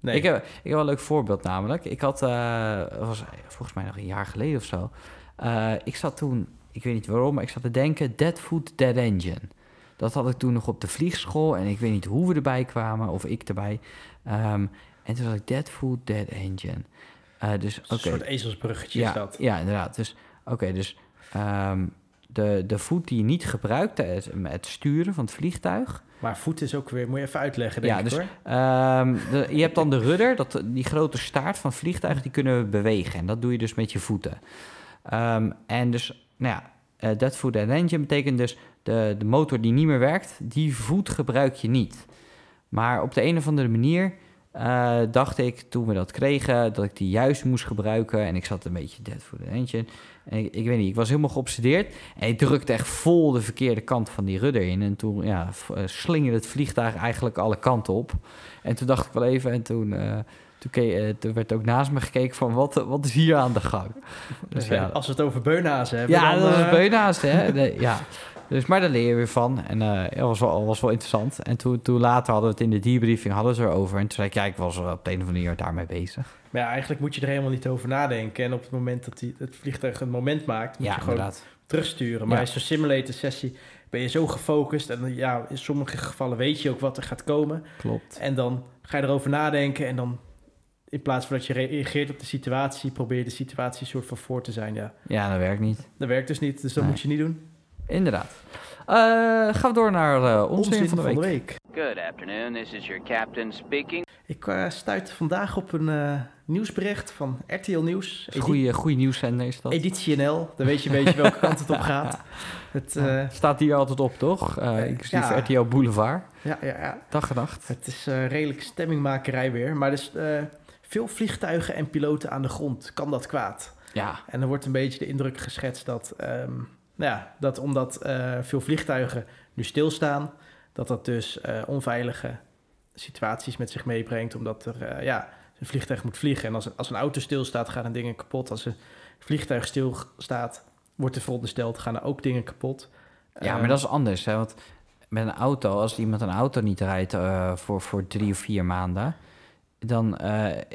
nee. Ik, heb, ik heb wel een leuk voorbeeld namelijk. Ik had, eh, was volgens mij nog een jaar geleden of zo. Eh, ik zat toen, ik weet niet waarom, maar ik zat te denken, Dead Food, Dead Engine. Dat had ik toen nog op de vliegschool en ik weet niet hoe we erbij kwamen, of ik erbij. Ehm, en toen had ik Dead Food, Dead Engine. Eh, dus oké. Een soort ezelsbruggetje Ja, is dat. ja, inderdaad. Dus oké, dus ehm, de, de voet die je niet gebruikt tijdens het sturen van het vliegtuig, Maar voet is ook weer, moet je even uitleggen, denk Ja, ik dus- hoor. Ehm, de- je hebt dan de rudder, dat, die grote staart van vliegtuigen, die kunnen we bewegen. En dat doe je dus met je voeten. Ehm, en dus, nou ja, eh, that foot and engine betekent dus de, de motor die niet meer werkt, die voet gebruik je niet. Maar op de een of andere manier eh, dacht ik toen we dat kregen, dat ik die juist moest gebruiken. En ik zat een beetje dead foot and engine. En ik, ik weet niet, ik was helemaal geobsedeerd. En ik drukte echt vol de verkeerde kant van die rudder in. En toen ja, eh, slingerde het vliegtuig eigenlijk alle kanten op. En toen dacht ik wel even, en toen, eh, toen, werd ook naast me gekeken van, wat, wat is hier aan de gang? *laughs* Dus ja, Als we het over beunhazen hebben, ja dan... dat is beunhaast, hè? *laughs* Nee, ja. Dus, maar daar leer je weer van. En eh het was wel, was wel interessant. En toen, toen later hadden we het in de debriefing hadden ze erover. En toen zei ik, ja, ik was op de een of andere manier daarmee bezig. Maar ja, eigenlijk moet je er helemaal niet over nadenken. En op het moment dat die, het vliegtuig een moment maakt, moet Ja, je gewoon inderdaad. terugsturen. Maar Ja. in zo'n simulator sessie ben je zo gefocust. En ja, in sommige gevallen weet je ook wat er gaat komen. Klopt. En dan ga je erover nadenken. En dan in plaats van dat je reageert op de situatie, probeer je de situatie een soort van voor te zijn. Ja, Ja, dat werkt niet. dat werkt dus niet. Dus dat Nee. moet je niet doen. Inderdaad. Eh, gaan we door naar eh onzin, van de week. Good afternoon, this is your captain speaking. Ik eh stuitte vandaag op een nieuwsbericht van RTL Nieuws. Goeie, goeie nieuwszender is dat. Editie NL. Dan weet je een beetje welke kant het op *laughs* gaat. Het, eh, Staat hier altijd op, toch? Eh inclusief Ja. RTL Boulevard. ja, ja, ja. Dag en nacht. Het is eh, redelijk stemmingmakerij weer. Maar dus eh, veel vliegtuigen en piloten aan de grond. Kan dat kwaad? Ja, En er wordt een beetje de indruk geschetst dat, ehm, nou ja, dat omdat eh, veel vliegtuigen nu stilstaan, dat dat dus eh, onveilige situaties met zich meebrengt. Omdat er, eh, ja, een vliegtuig moet vliegen. En als, als een auto stilstaat, gaan er dingen kapot. Als een vliegtuig stilstaat, wordt er verondersteld, gaan er ook dingen kapot. ja maar dat is anders. Hè? Want met een auto, als iemand een auto niet rijdt voor, voor drie of vier maanden, dan,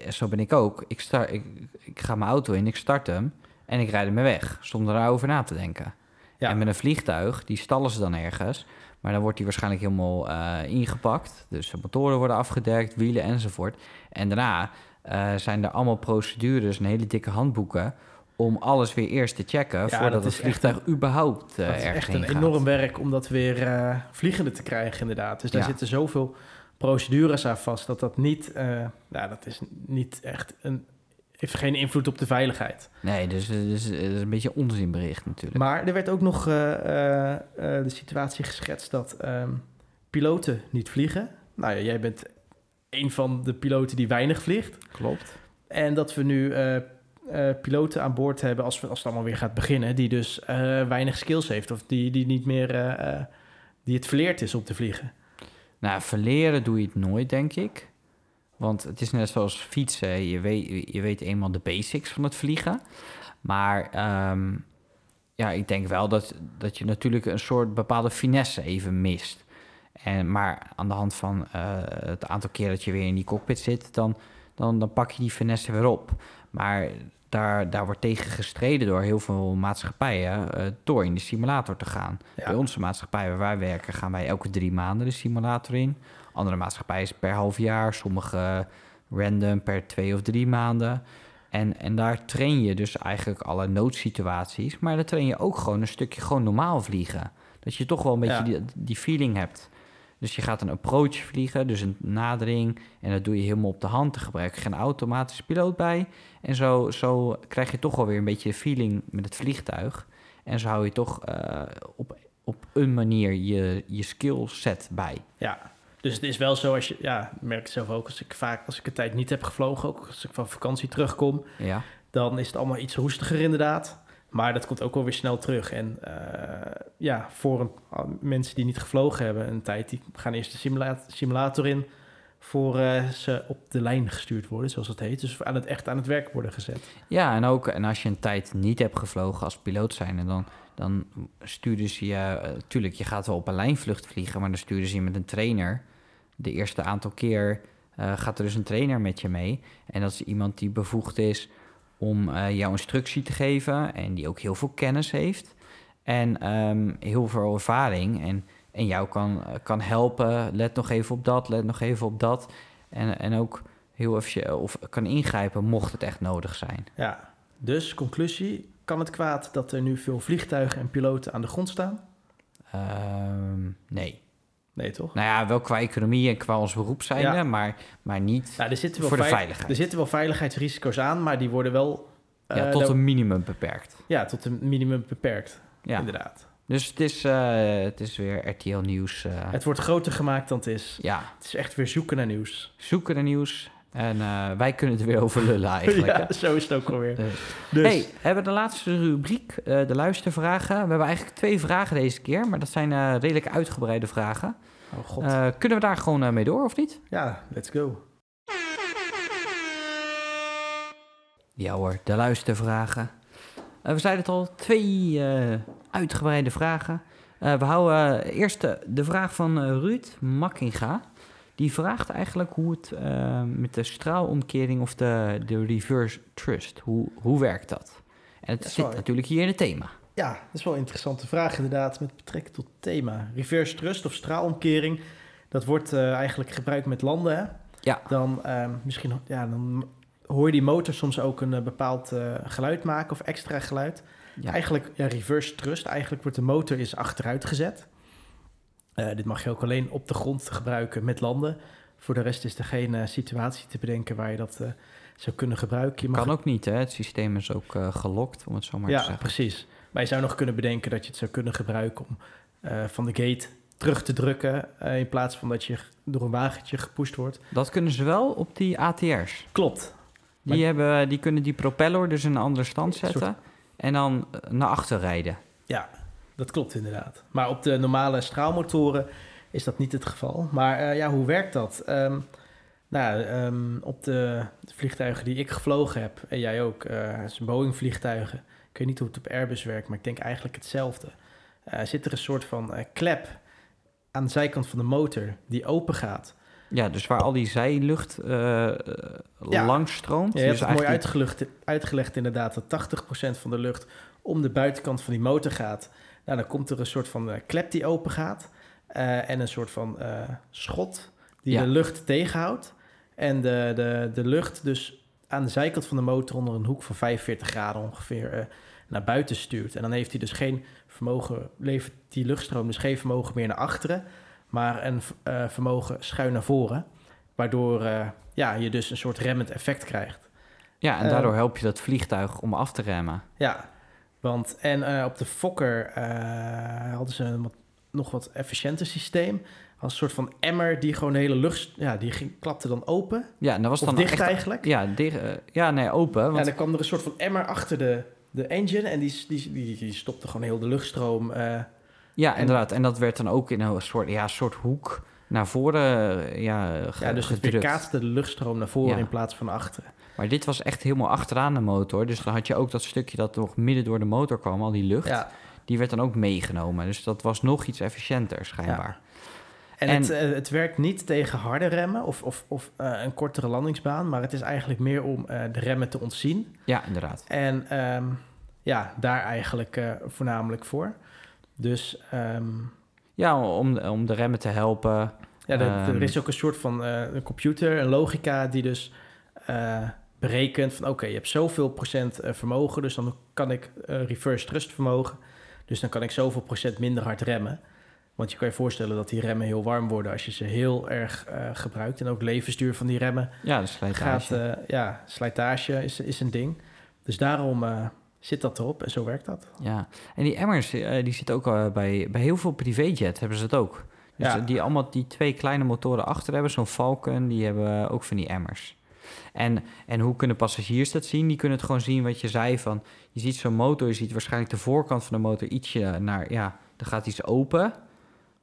zo ben ik ook. Ik, start, ik, ik ga mijn auto in, ik start hem en ik rijd hem weg, zonder daarover na te denken. Ja. En met een vliegtuig, die stallen ze dan ergens. Maar dan wordt die waarschijnlijk helemaal eh, ingepakt. Dus de motoren worden afgedekt, wielen enzovoort. En daarna eh, zijn er allemaal procedures en hele dikke handboeken... om alles weer eerst te checken... dat voordat het echt vliegtuig überhaupt eh dat is echt een gaat. enorm werk om dat weer vliegende te krijgen, inderdaad. Dus daar Ja. zitten zoveel procedures aan vast dat dat niet, nou, dat is niet echt een, heeft geen invloed op de veiligheid. Nee, dus het is, het is een beetje onzinbericht natuurlijk. Maar er werd ook nog eh, eh, eh, de situatie geschetst dat ehm, piloten niet vliegen. Nou ja, jij bent een van de piloten die weinig vliegt. Klopt. En dat we nu eh, eh, piloten aan boord hebben als, we, als het allemaal weer gaat beginnen, die dus eh, weinig skills heeft of die, die niet meer, eh, eh, die het verleerd is om te vliegen. Nou, verleren doe je het nooit, denk ik. Want het is net zoals fietsen. Je weet, je weet eenmaal de basics van het vliegen. Maar ehm, ja, ik denk wel dat, dat je natuurlijk een soort bepaalde finesse even mist. En, maar aan de hand van eh, het aantal keer dat je weer in die cockpit zit, dan, dan, dan pak je die finesse weer op. Maar daar, daar wordt tegen gestreden door heel veel maatschappijen eh, door in de simulator te gaan. Ja. Bij onze maatschappij waar wij werken gaan wij elke drie maanden de simulator in. Andere maatschappijen is per half jaar, sommige random per twee of drie maanden. En, en daar train je dus eigenlijk alle noodsituaties. Maar dan train je ook gewoon een stukje gewoon normaal vliegen. Dat je toch wel een beetje Ja. die, die feeling hebt. Dus je gaat een approach vliegen, dus een nadering. En dat doe je helemaal op de hand. Er gebruik je geen automatische piloot bij. En zo, zo krijg je toch wel weer een beetje feeling met het vliegtuig. En zo hou je toch eh, op, op een manier je, je skillset bij. Ja, dus het is wel zo als je, ja, ik merk het zelf ook, als ik vaak, als ik een tijd niet heb gevlogen, ook als ik van vakantie terugkom, Ja, dan is het allemaal iets roestiger inderdaad. Maar dat komt ook wel weer snel terug. En eh, ja, voor een, mensen die niet gevlogen hebben een tijd, die gaan eerst de simula- simulator in voor eh, ze op de lijn gestuurd worden, zoals het heet. Dus aan het, echt aan het werk worden gezet. ja en ook en als je een tijd niet hebt gevlogen als piloot zijn... dan, dan sturen ze je... eh, tuurlijk, je gaat wel op een lijnvlucht vliegen... maar dan sturen ze je met een trainer. De eerste aantal keer eh, gaat er dus een trainer met je mee. En dat is iemand die bevoegd is om eh, jou instructie te geven... en die ook heel veel kennis heeft. En ehm, heel veel ervaring. En, en jou kan, eh, kan helpen. Let nog even op dat, let nog even op dat. En, en ook heel even... of kan ingrijpen mocht het echt nodig zijn. Ja, dus conclusie, kan het kwaad dat er nu veel vliegtuigen en piloten aan de grond staan? Ehm, nee. Nee, toch? Nou ja, wel qua economie en qua ons beroep zijnde, Ja. maar, maar niet Nou, er zitten wel voor de vei- veiligheid. Er zitten wel veiligheidsrisico's aan, maar die worden wel eh, ja, tot een minimum beperkt. ja, tot een minimum beperkt. Ja. Inderdaad. Dus het is, eh, het is weer RTL Nieuws. eh, Het wordt groter gemaakt dan het is. ja, Het is echt weer zoeken naar nieuws. zoeken naar nieuws. En wij kunnen het weer over lullen eigenlijk. *laughs* ja, hè. zo is het ook alweer. Dus. Dus, Hey, we hebben de laatste rubriek, de luistervragen. We hebben eigenlijk twee vragen deze keer, maar dat zijn redelijk uitgebreide vragen. Oh god. Eh, kunnen we daar gewoon eh, mee door, of niet? ja, let's go. Ja hoor, de luistervragen. Eh, we zeiden het al, twee uitgebreide vragen. We houden eerst de, de vraag van Ruud Makkinga. Die vraagt eigenlijk hoe het met de straalomkering of de, de reverse thrust, hoe, hoe werkt dat? En het zit natuurlijk hier in het thema. Ja, dat is wel een interessante vraag inderdaad met betrekking tot het thema. Reverse thrust of straalomkering, dat wordt eh, eigenlijk gebruikt met landen. Hè? Ja. Dan, ehm, misschien, ja, dan hoor je die motor soms ook een eh, bepaald eh, geluid maken of extra geluid. Ja. Eigenlijk, ja, reverse thrust, eigenlijk wordt de motor is achteruit gezet. Dit mag je ook alleen op de grond gebruiken met landen. Voor de rest is er geen situatie te bedenken waar je dat zou kunnen gebruiken. Je mag Kan ook niet, hè? Het systeem is ook gelokt, om het zo maar te ja, zeggen. precies. Maar je zou nog kunnen bedenken dat je het zou kunnen gebruiken om eh, van de gate terug te drukken. eh, in plaats van dat je door een wagentje gepusht wordt. Dat kunnen ze wel op die ATR's. Klopt. Die, Maar- hebben, die kunnen die propeller dus in een andere stand soort- zetten. En dan eh, naar achter rijden. Ja, dat klopt inderdaad. Maar op de normale straalmotoren is dat niet het geval. Maar ja, hoe werkt dat? Ehm, nou, ehm, op de, de vliegtuigen die ik gevlogen heb, en jij ook, eh het zijn Boeing vliegtuigen. Ik weet niet hoe het op Airbus werkt, maar ik denk eigenlijk hetzelfde. Eh, zit er een soort van eh, klep aan de zijkant van de motor die open gaat. Ja, dus waar al die zijlucht Ja. langs stroomt. Ja, je hebt dus het mooi eigenlijk- uitgelegd, uitgelegd inderdaad dat 80% van de lucht om de buitenkant van die motor gaat. Nou, dan komt er een soort van klep die open gaat en een soort van schot die Ja. de lucht tegenhoudt. En de, de, de lucht dus aan de zijkant van de motor onder een hoek van 45 graden ongeveer eh, naar buiten stuurt. En dan heeft hij dus geen vermogen, levert die luchtstroom dus geen vermogen meer naar achteren, maar een eh, vermogen schuin naar voren. Waardoor eh, ja, je dus een soort remmend effect krijgt. Ja, en daardoor help je dat vliegtuig om af te remmen. Ja, want en op de Fokker hadden ze een nog wat efficiënter systeem. Als een soort van emmer die gewoon de hele lucht, ja, die ging, klapte dan open. Ja, en dat was Of dan dicht echt... eigenlijk. Ja, dicht, eh, ja, nee, open. Ja, Want, dan kwam er een soort van emmer achter de, de engine en die, die, die, die stopte gewoon heel de luchtstroom. eh, ja, en- inderdaad. En dat werd dan ook in een soort, ja, soort hoek naar voren eh, ja, ge- ja, dus het weerkaatste de luchtstroom naar voren Ja. in plaats van naar achteren. Maar dit was echt helemaal achteraan de motor. Dus dan had je ook dat stukje dat nog midden door de motor kwam, al die lucht. Ja, Die werd dan ook meegenomen. Dus dat was nog iets efficiënter, schijnbaar. En, En- het, eh, het werkt niet tegen harde remmen of, of, of eh, een kortere landingsbaan, maar het is eigenlijk meer om eh, de remmen te ontzien. Ja, inderdaad. En ehm, ja, daar eigenlijk voornamelijk voor. Dus ehm, Ja, om, om de remmen te helpen. ja, er, Ehm. er is ook een soort van een computer, een logica die dus berekent van oké, je hebt zoveel procent vermogen, dus dan kan ik reverse thrust vermogen. Dus dan kan ik zoveel procent minder hard remmen. Want je kan je voorstellen dat die remmen heel warm worden als je ze heel erg eh, gebruikt. En ook levensduur van die remmen Ja, de slijtage. gaat, eh, ja, slijtage is, is een ding. Dus daarom eh, zit dat erop en zo werkt dat. Ja, en die emmers, die zitten ook bij, bij heel veel privéjet hebben ze het ook. Dus Ja. die allemaal die twee kleine motoren achter hebben, zo'n Falcon, die hebben ook van die emmers. En, en hoe kunnen passagiers dat zien? Die kunnen het gewoon zien wat je zei van, je ziet zo'n motor, je ziet waarschijnlijk de voorkant van de motor ietsje naar, ja, dan gaat iets open.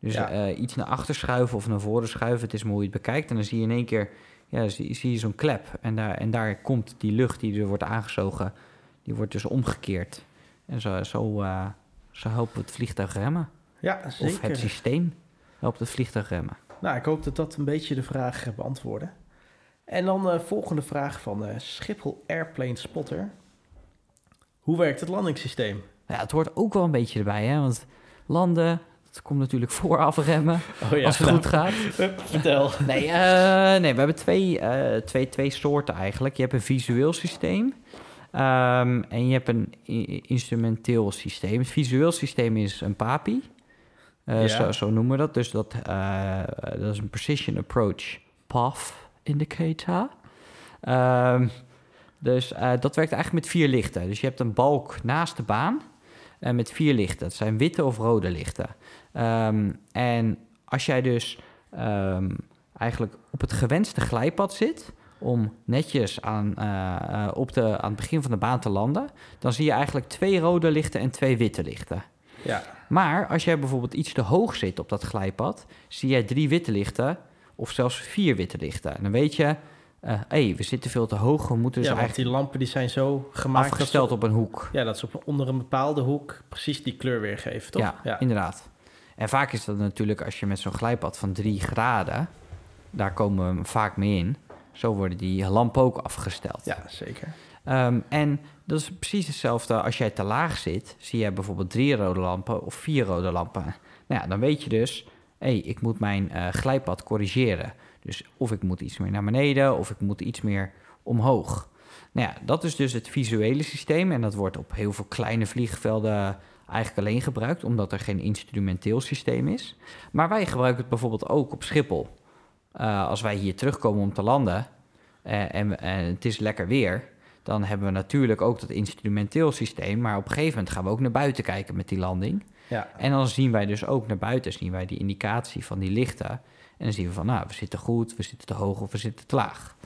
Dus Ja. eh, iets naar achter schuiven of naar voren schuiven, het is hoe je het bekijkt. En dan zie je in één keer, ja, zie, zie je zo'n klep. En daar, en daar komt die lucht die er wordt aangezogen, die wordt dus omgekeerd. En zo, zo, eh, zo helpt het vliegtuig remmen. Ja, Of zeker. het systeem helpt het vliegtuig remmen. Nou, ik hoop dat dat een beetje de vraag eh, beantwoordde. En dan de volgende vraag van Schiphol Airplane Spotter. Hoe werkt het landingssysteem? Ja, het hoort ook wel een beetje erbij, hè? Want landen, dat komt natuurlijk *laughs* voor afremmen Oh als het goed gaat. Vertel. Nee, eh, nee we hebben twee, eh, twee, twee soorten eigenlijk. Je hebt een visueel systeem ehm, en je hebt een instrumenteel systeem. Het visueel systeem is een PAPI. Eh, Ja. zo, zo noemen we dat. Dus dat, dat is een Precision Approach Path Indicator. Ehm, dus dat werkt eigenlijk met vier lichten. Dus je hebt een balk naast de baan met vier lichten. Dat zijn witte of rode lichten. Ehm, en als jij dus ehm, eigenlijk op het gewenste glijpad zit om netjes aan, eh, eh, op de, aan het begin van de baan te landen, dan zie je eigenlijk twee rode lichten en twee witte lichten. Ja, Maar als jij bijvoorbeeld iets te hoog zit op dat glijpad, zie jij drie witte lichten of zelfs vier witte lichten. En dan weet je, hé, hey, we zitten veel te hoog, we moeten dus ja eigenlijk die lampen die zijn zo gemaakt afgesteld op een hoek. ja, dat ze op, onder een bepaalde hoek precies die kleur weergeven, toch? Ja, inderdaad. En vaak is dat natuurlijk als je met zo'n glijpad van 3 graden, daar komen we vaak mee in. Zo worden die lampen ook afgesteld. Ja, zeker. Ehm, en dat is precies hetzelfde als jij te laag zit. Zie je bijvoorbeeld drie rode lampen of vier rode lampen. Nou ja, dan weet je dus, hé, hey, ik moet mijn eh, glijpad corrigeren. Dus of ik moet iets meer naar beneden of ik moet iets meer omhoog. Nou ja, dat is dus het visuele systeem. En dat wordt op heel veel kleine vliegvelden eigenlijk alleen gebruikt, omdat er geen instrumenteel systeem is. Maar wij gebruiken het bijvoorbeeld ook op Schiphol. Eh, als wij hier terugkomen om te landen eh, en, en het is lekker weer, dan hebben we natuurlijk ook dat instrumenteel systeem. Maar op een gegeven moment gaan we ook naar buiten kijken met die landing. Ja, En dan zien wij dus ook naar buiten, zien wij die indicatie van die lichten. En dan zien we van, nou, we zitten goed, we zitten te hoog of we zitten te laag.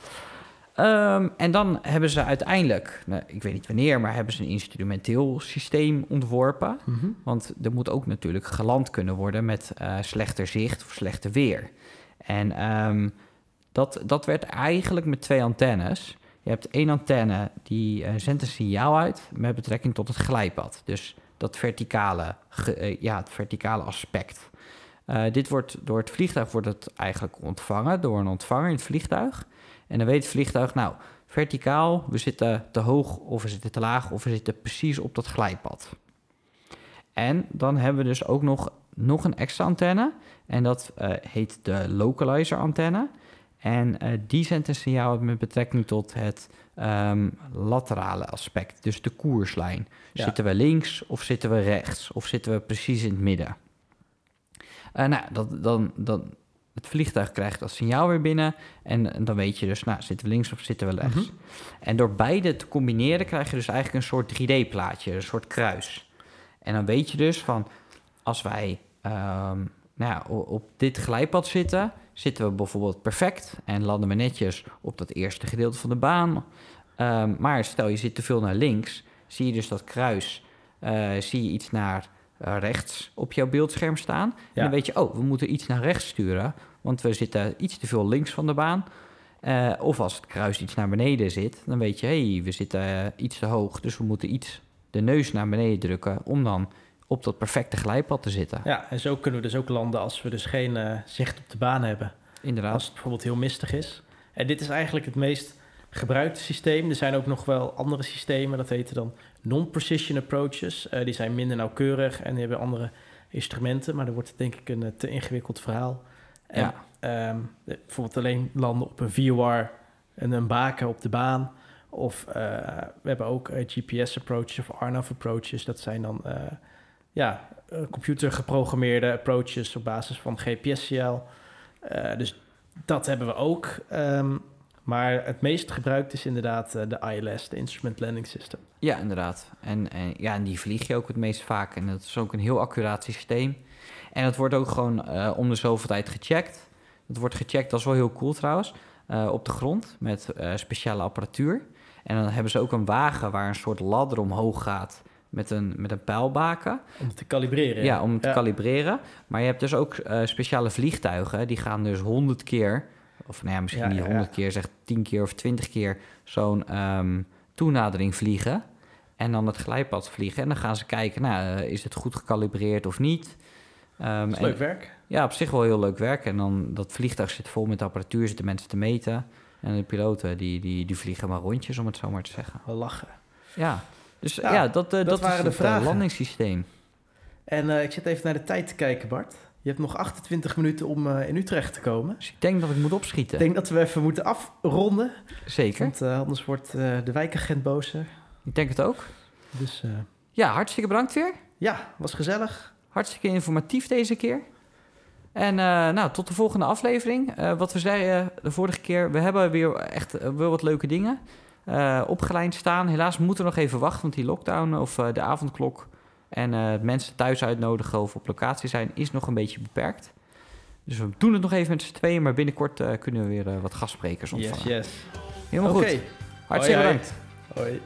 Ehm, en dan hebben ze uiteindelijk, nou, ik weet niet wanneer, maar hebben ze een instrumenteel systeem ontworpen. Mhm. Want er moet ook natuurlijk geland kunnen worden met eh, slechter zicht of slechter weer. En ehm, dat, dat werd eigenlijk met twee antennes. Je hebt één antenne die eh, zendt een signaal uit met betrekking tot het glijpad. Dus dat verticale, ge- eh, ja, het verticale aspect. Dit wordt door het vliegtuig wordt het eigenlijk ontvangen door een ontvanger in het vliegtuig. En dan weet het vliegtuig, nou, verticaal, we zitten te hoog of we zitten te laag of we zitten precies op dat glijpad. En dan hebben we dus ook nog, nog een extra antenne. En dat eh, heet de localizer antenne. En eh, die zendt een signaal met betrekking tot het ehm, laterale aspect. Dus de koerslijn. Ja. Zitten we links of zitten we rechts? Of zitten we precies in het midden? Eh, nou, dat, dan, dan, het vliegtuig krijgt dat signaal weer binnen. En, en dan weet je dus, nou, zitten we links of zitten we rechts? Mhm. En door beide te combineren krijg je dus eigenlijk een soort 3D-plaatje, een soort kruis. En dan weet je dus van, als wij ehm, nou op dit glijpad zitten, zitten we bijvoorbeeld perfect en landen we netjes op dat eerste gedeelte van de baan. Ehm, maar stel je zit te veel naar links, zie je dus dat kruis, eh, zie je iets naar rechts op jouw beeldscherm staan. En dan weet je, oh, we moeten iets naar rechts sturen, want we zitten iets te veel links van de baan. Eh, of als het kruis iets naar beneden zit, dan weet je, hé, hey, we zitten eh, iets te hoog, dus we moeten iets de neus naar beneden drukken om dan op dat perfecte glijpad te zitten. ja, en zo kunnen we dus ook landen als we dus geen eh, zicht op de baan hebben. Inderdaad. Als het bijvoorbeeld heel mistig is. En dit is eigenlijk het meest gebruikte systeem. Er zijn ook nog wel andere systemen, dat heten dan non-precision approaches. Eh, die zijn minder nauwkeurig en die hebben andere instrumenten, maar dan wordt het denk ik een eh, te ingewikkeld verhaal. En, Ja. de- bijvoorbeeld alleen landen op een VOR en een baken op de baan. Of eh, we hebben ook GPS-approaches of RNAV-approaches. Dat zijn dan ja, computergeprogrammeerde approaches op basis van GPS-signaal. Dus dat hebben we ook. Ehm, maar het meest gebruikt is inderdaad de ILS, de Instrument Landing System. Ja, inderdaad. En, en, ja, en die vlieg je ook het meest vaak. En dat is ook een heel accuraat systeem. En het wordt ook gewoon eh, om de zoveel tijd gecheckt. Het wordt gecheckt, dat is wel heel cool trouwens, eh, op de grond met eh, speciale apparatuur. En dan hebben ze ook een wagen waar een soort ladder omhoog gaat met een, met een pijlbaken. Om te kalibreren. Ja, om te Ja. kalibreren. Maar je hebt dus ook speciale vliegtuigen. Die gaan dus honderd keer, of nou ja, misschien Ja, niet honderd keer, zeg tien keer of twintig keer zo'n ehm, toenadering vliegen. En dan het glijpad vliegen. En dan gaan ze kijken, nou, eh, is het goed gekalibreerd of niet? Ehm, en- leuk werk. Ja, op zich wel heel leuk werk. En dan dat vliegtuig zit vol met apparatuur, zitten mensen te meten. En de piloten die, die, die vliegen maar rondjes, om het zo maar te zeggen. Wel lachen. Ja, dus Ja, ja, dat, eh, dat, waren is de het eh, vragen. landingssysteem. En eh, ik zit even naar de tijd te kijken, Bart. Je hebt nog 28 minuten om eh, in Utrecht te komen. Dus ik denk dat ik moet opschieten. Ik denk dat we even moeten afronden. Zeker. Want eh, anders wordt eh, de wijkagent boos. Ik denk het ook. Dus eh, Ja, hartstikke bedankt weer. ja, was gezellig. Hartstikke informatief deze keer. En eh, nou, tot de volgende aflevering. Eh, wat we zeiden de vorige keer, we hebben weer echt wel wat leuke dingen opgeleid staan. Helaas moeten we nog even wachten, want die lockdown of de avondklok en mensen thuis uitnodigen of op locatie zijn is nog een beetje beperkt. Dus we doen het nog even met z'n tweeën, maar binnenkort kunnen we weer wat gastsprekers Yes, ontvangen. yes. Helemaal Oké. goed. Hartstikke hoi. bedankt. Hoi.